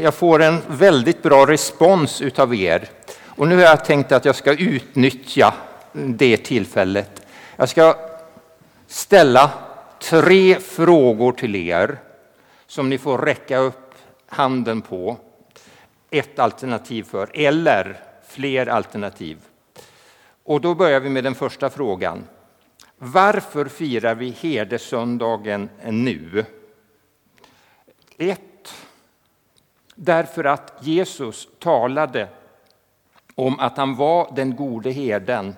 Jag får en väldigt bra respons utav er. Och nu har jag tänkt att jag ska utnyttja det tillfället. Jag ska ställa tre frågor till er som ni får räcka upp handen på. Ett alternativ för, eller fler alternativ. Och då börjar vi med den första frågan. Varför firar vi herdesöndagen nu? Ett, därför att Jesus talade om att han var den gode herden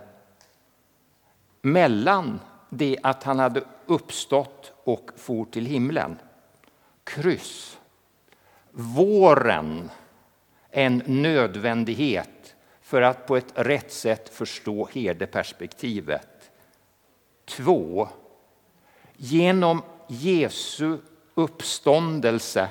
mellan det att han hade uppstått och for till himlen. Kryss. Våren, en nödvändighet för att på ett rätt sätt förstå herdeperspektivet. Två. Genom Jesu uppståndelse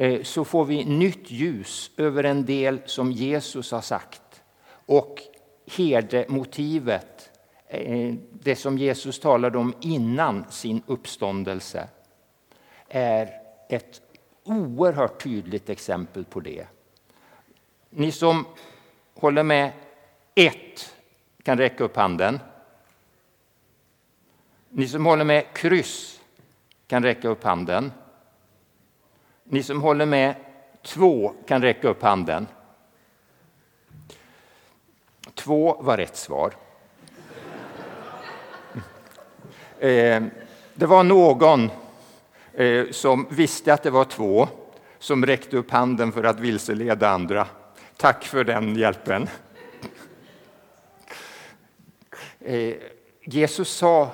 Eh, så får vi nytt ljus över en del som Jesus har sagt. Och herdemotivet, eh, det som Jesus talade om innan sin uppståndelse, är ett oerhört tydligt exempel på det. Ni som håller med ett kan räcka upp handen. Ni som håller med kryss kan räcka upp handen. Ni som håller med två kan räcka upp handen. Två var rätt svar. Eh, det var någon eh, som visste att det var två som räckte upp handen för att vilseleda andra. Tack för den hjälpen. Eh, Jesus sa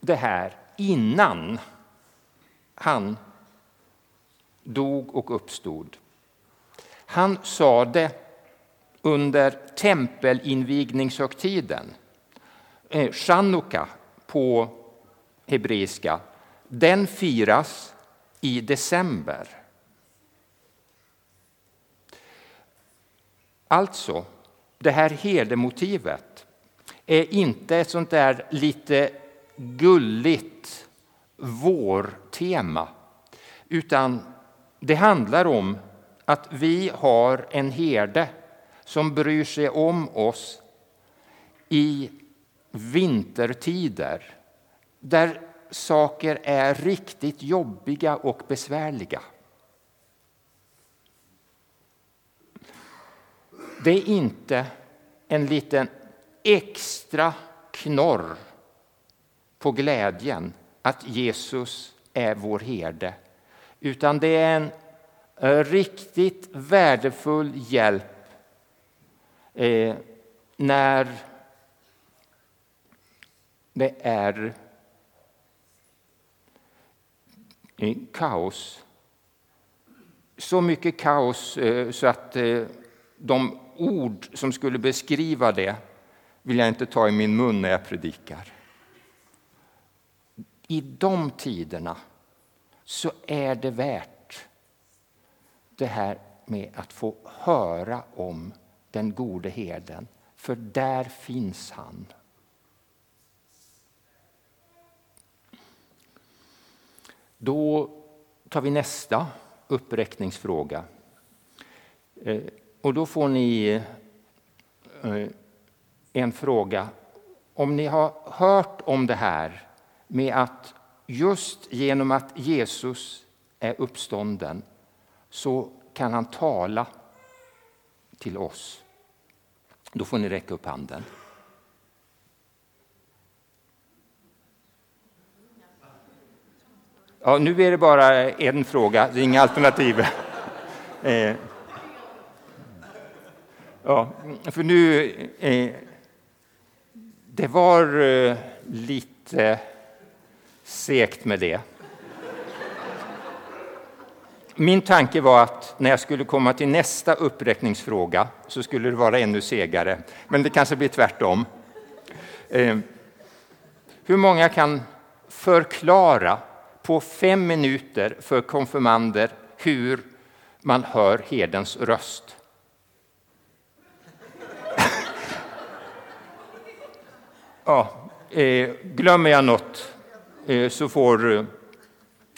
det här innan han dog och uppstod. Han sa det under tempelinvigningshögtiden, eh, Chanukka på hebreiska. Den firas i december. Alltså, det här herdemotivet är inte ett sånt där lite gulligt vårtema, utan det handlar om att vi har en herde som bryr sig om oss i vintertider där saker är riktigt jobbiga och besvärliga. Det är inte en liten extra knorr på glädjen att Jesus är vår herde utan det är en eh, riktigt värdefull hjälp eh, när det är kaos. Så mycket kaos eh, så att eh, de ord som skulle beskriva det vill jag inte ta i min mun när jag predikar. I de tiderna så är det värt det här med att få höra om den gode herden, för där finns han. Då tar vi nästa uppräkningsfråga. Eh, och då får ni eh, en fråga. Om ni har hört om det här med att just genom att Jesus är uppstånden så kan han tala till oss. Då får ni räcka upp handen. Ja, nu är det bara en fråga, det är inga alternativ. Eh. Ja, för nu... Eh, det var eh, lite segt med det. Min tanke var att när jag skulle komma till nästa uppräkningsfråga så skulle det vara ännu segare, men det kanske blir tvärtom. Eh, hur många kan förklara på fem minuter för konfirmander hur man hör herdens röst? ja, eh, glömmer jag något Eh, så får, eh,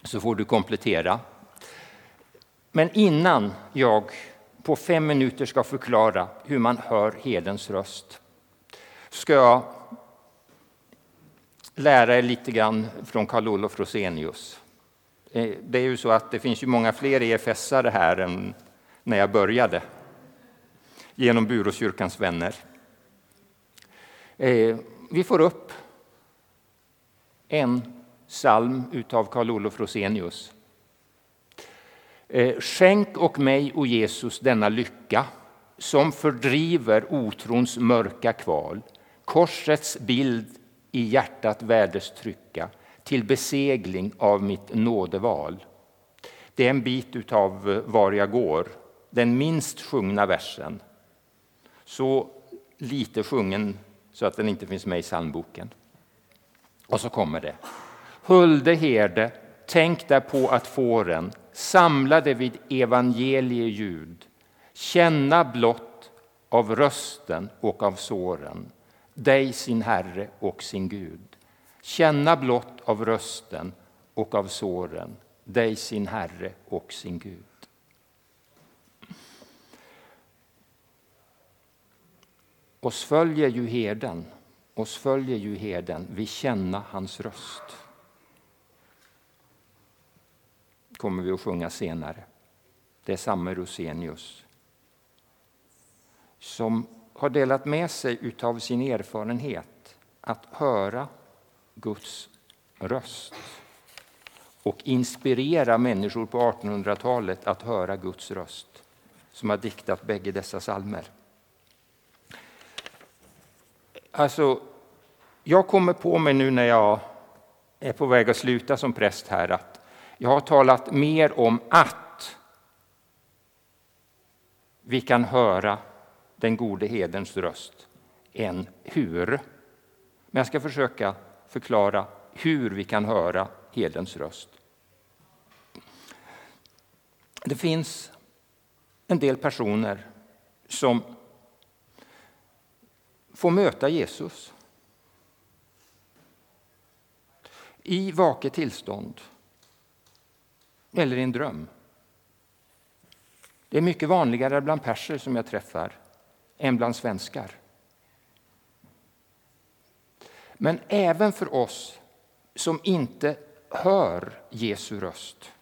så får du komplettera. Men innan jag på fem minuter ska förklara hur man hör herdens röst ska jag lära er lite grann från Karl-Olof Rosenius. Eh, det är ju så att det finns ju många fler EFS-are här än när jag började genom Buråskyrkans vänner. Vi får upp en psalm utav Karl-Olof Rosenius. Eh, Skänk och mig, o Jesus, denna lycka som fördriver otrons mörka kval, korsets bild i hjärtat värdestrycka till besegling av mitt nådeval. Det är en bit av eh, Var jag går, den minst sjungna versen. Så lite sjungen så att den inte finns med i psalmboken. Och så kommer det. Hulde herde, tänk där på att fåren samlade vid evangelieljud känna blott av rösten och av såren dig sin Herre och sin Gud. Känna blott av rösten och av såren dig sin Herre och sin Gud. Oss följer ju herden, oss följer ju herden, vi känna hans röst. Kommer vi att sjunga senare. Det är samme Rosenius som har delat med sig av sin erfarenhet att höra Guds röst och inspirera människor på 1800-talet att höra Guds röst som har diktat bägge dessa salmer. Alltså, jag kommer på mig nu när jag är på väg att sluta som präst här att jag har talat mer om att vi kan höra den gode hedens röst än hur. Men jag ska försöka förklara hur vi kan höra hedens röst. Det finns en del personer som får möta Jesus i vaket tillstånd eller i en dröm. Det är mycket vanligare bland perser som jag träffar än bland svenskar. Men även för oss som inte hör Jesu röst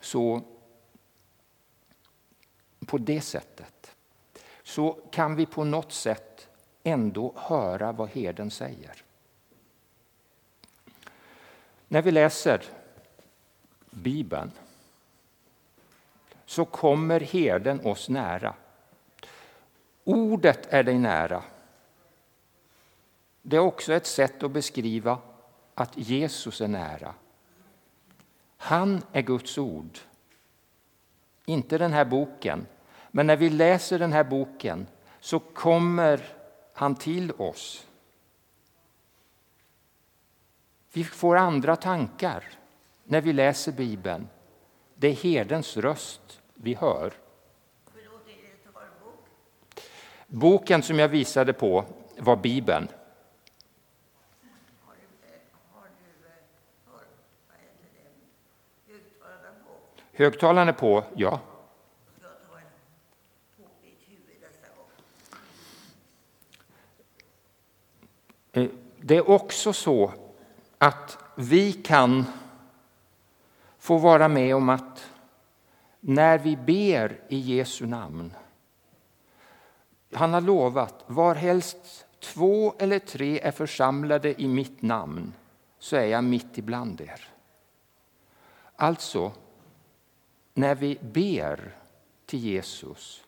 så på det sättet så kan vi på något sätt ändå höra vad herden säger. När vi läser Bibeln så kommer herden oss nära. Ordet är dig nära. Det är också ett sätt att beskriva att Jesus är nära. Han är Guds ord. Inte den här boken, men när vi läser den här boken så kommer han till oss. Vi får andra tankar när vi läser Bibeln. Det är herdens röst vi hör. Boken som jag visade på var Bibeln. Högtalaren är på, ja. Eh, det är också så att vi kan få vara med om att när vi ber i Jesu namn han har lovat, varhelst två eller tre är församlade i mitt namn så är jag mitt ibland er. Alltså, när vi ber till Jesus,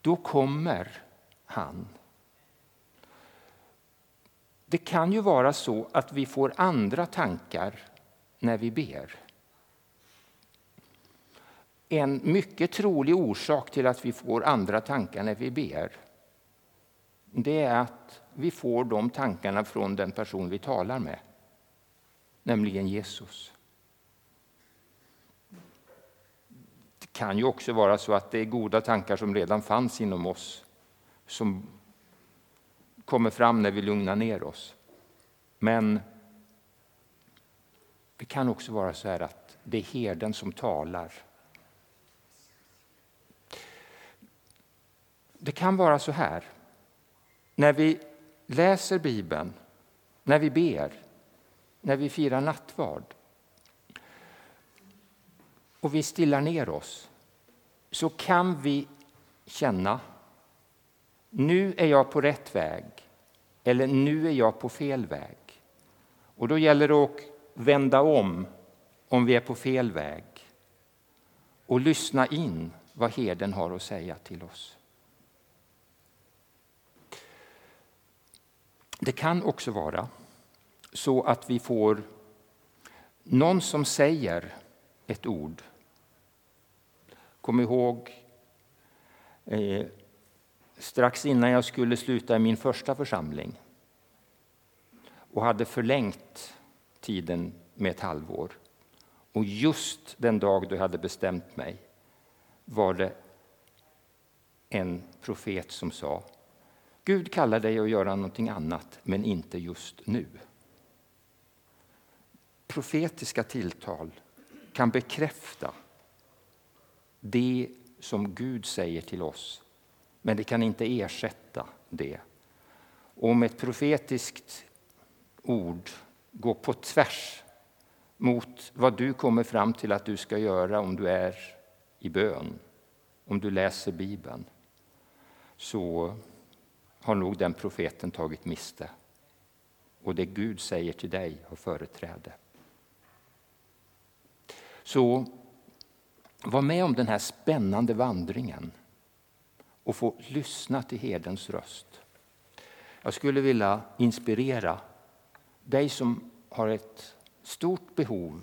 då kommer han. Det kan ju vara så att vi får andra tankar när vi ber. En mycket trolig orsak till att vi får andra tankar när vi ber det är att vi får de tankarna från den person vi talar med, nämligen Jesus. Det kan ju också vara så att det är goda tankar som redan fanns inom oss som kommer fram när vi lugnar ner oss. Men Det kan också vara så här att det är herden som talar. Det kan vara så här, när vi läser Bibeln, när vi ber, när vi firar nattvard och vi stillar ner oss, så kan vi känna nu är jag på rätt väg eller nu är jag på fel väg. Och då gäller det att vända om om vi är på fel väg och lyssna in vad herden har att säga till oss. Det kan också vara så att vi får någon som säger ett ord. Kom ihåg eh, strax innan jag skulle sluta i min första församling och hade förlängt tiden med ett halvår. Och just den dag då jag hade bestämt mig var det en profet som sa Gud kallar dig att göra någonting annat, men inte just nu. Profetiska tilltal kan bekräfta det som Gud säger till oss, men det kan inte ersätta det. Om ett profetiskt ord går på tvärs mot vad du kommer fram till att du ska göra om du är i bön, om du läser Bibeln, så har nog den profeten tagit miste. Och det Gud säger till dig har företräde. Så var med om den här spännande vandringen och få lyssna till herdens röst. Jag skulle vilja inspirera dig som har ett stort behov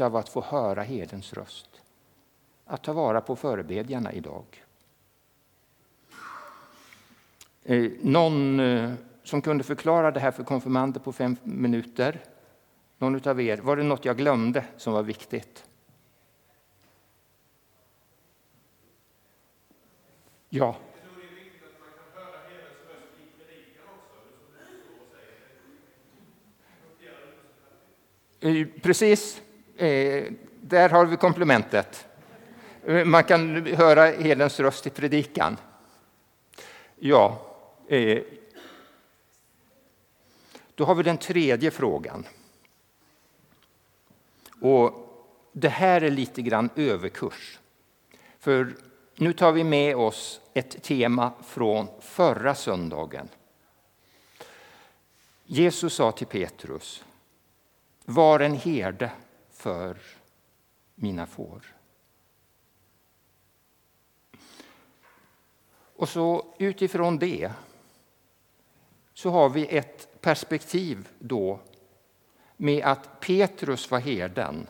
av att få höra herdens röst. Att ta vara på förebedjarna idag. Eh, någon eh, som kunde förklara det här för konfirmander på fem minuter? Någon av er? Var det något jag glömde som var viktigt? Ja. Eh, precis. Eh, där har vi komplementet. Eh, man kan höra helens röst i predikan. Ja, då har vi den tredje frågan. Och det här är lite grann överkurs. För nu tar vi med oss ett tema från förra söndagen. Jesus sa till Petrus, var en herde för mina får. Och så utifrån det så har vi ett perspektiv då med att Petrus var herden.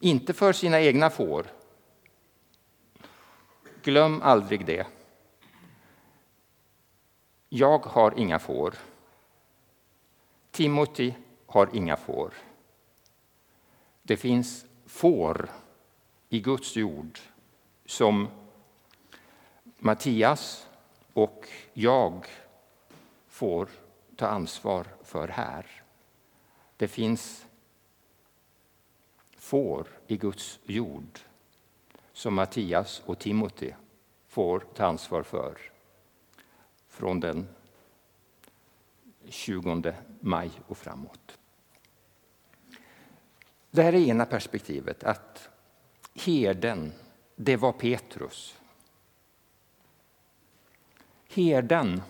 Inte för sina egna får. Glöm aldrig det. Jag har inga får. Timothy har inga får. Det finns får i Guds jord som Mattias och jag får ta ansvar för här. Det finns får i Guds jord som Mattias och Timothy får ta ansvar för från den 20 maj och framåt. Det här är ena perspektivet, att herden, det var Petrus. Herden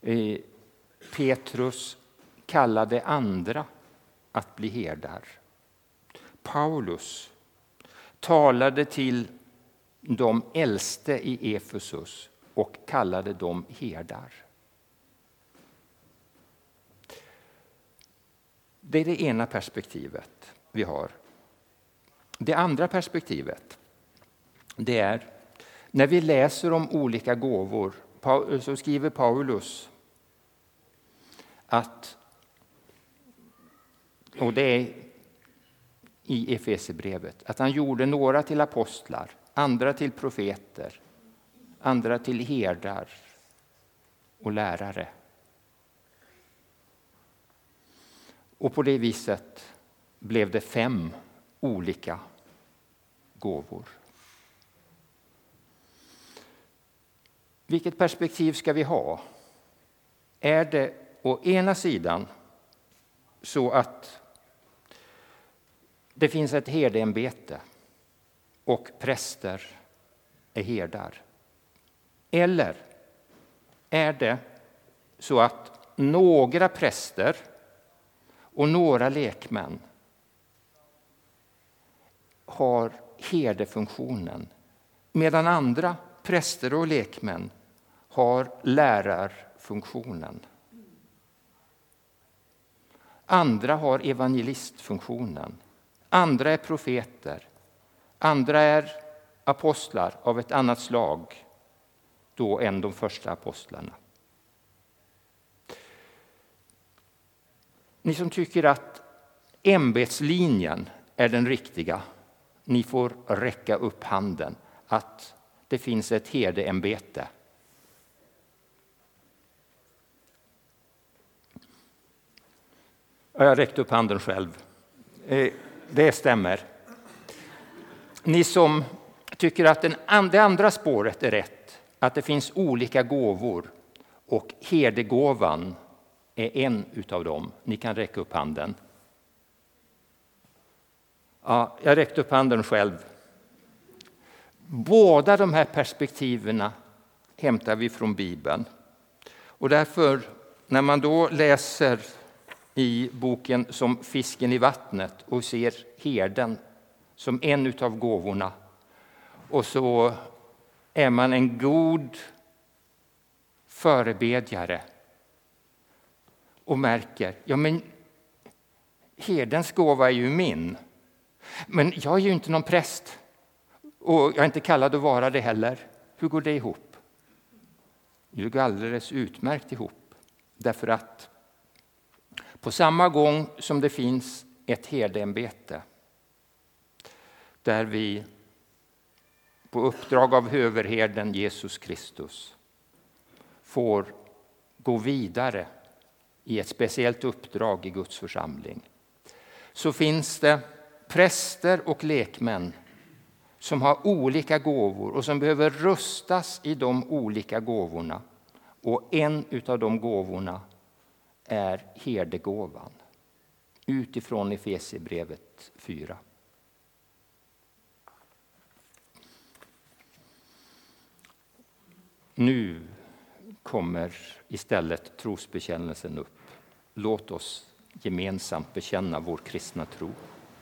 eh, Petrus kallade andra att bli herdar. Paulus talade till de äldste i Efesus och kallade dem herdar. Det är det ena perspektivet vi har. Det andra perspektivet det är när vi läser om olika gåvor så skriver Paulus att, och det är i Efesierbrevet, att han gjorde några till apostlar, andra till profeter, andra till herdar och lärare. Och på det viset blev det fem olika gåvor. Vilket perspektiv ska vi ha? Är det å ena sidan så att det finns ett herdeämbete och präster är herdar? Eller är det så att några präster och några lekmän har herdefunktionen medan andra präster och lekmän har lärarfunktionen. Andra har evangelistfunktionen. Andra är profeter. Andra är apostlar av ett annat slag då än de första apostlarna. Ni som tycker att ämbetslinjen är den riktiga, ni får räcka upp handen att det finns ett herdeämbete. Jag har räckt upp handen själv. Eh, det stämmer. Ni som tycker att det andra spåret är rätt, att det finns olika gåvor och herdegåvan är en utav dem. Ni kan räcka upp handen. Ja, jag räckte upp handen själv. Båda de här perspektiven hämtar vi från Bibeln. Och därför, när man då läser i boken som Fisken i vattnet och ser herden som en av gåvorna och så är man en god förebedjare och märker ja men herdens gåva är ju min. Men jag är ju inte någon präst och jag är inte kallad att vara det heller. Hur går det ihop? Det går alldeles utmärkt ihop. Därför att på samma gång som det finns ett herdeämbete där vi på uppdrag av överherden Jesus Kristus får gå vidare i ett speciellt uppdrag i Guds församling så finns det präster och lekmän som har olika gåvor och som behöver rustas i de olika gåvorna. Och en av de gåvorna är herdegåvan utifrån Efesierbrevet 4. Nu kommer istället trosbekännelsen upp. Låt oss gemensamt bekänna vår kristna tro.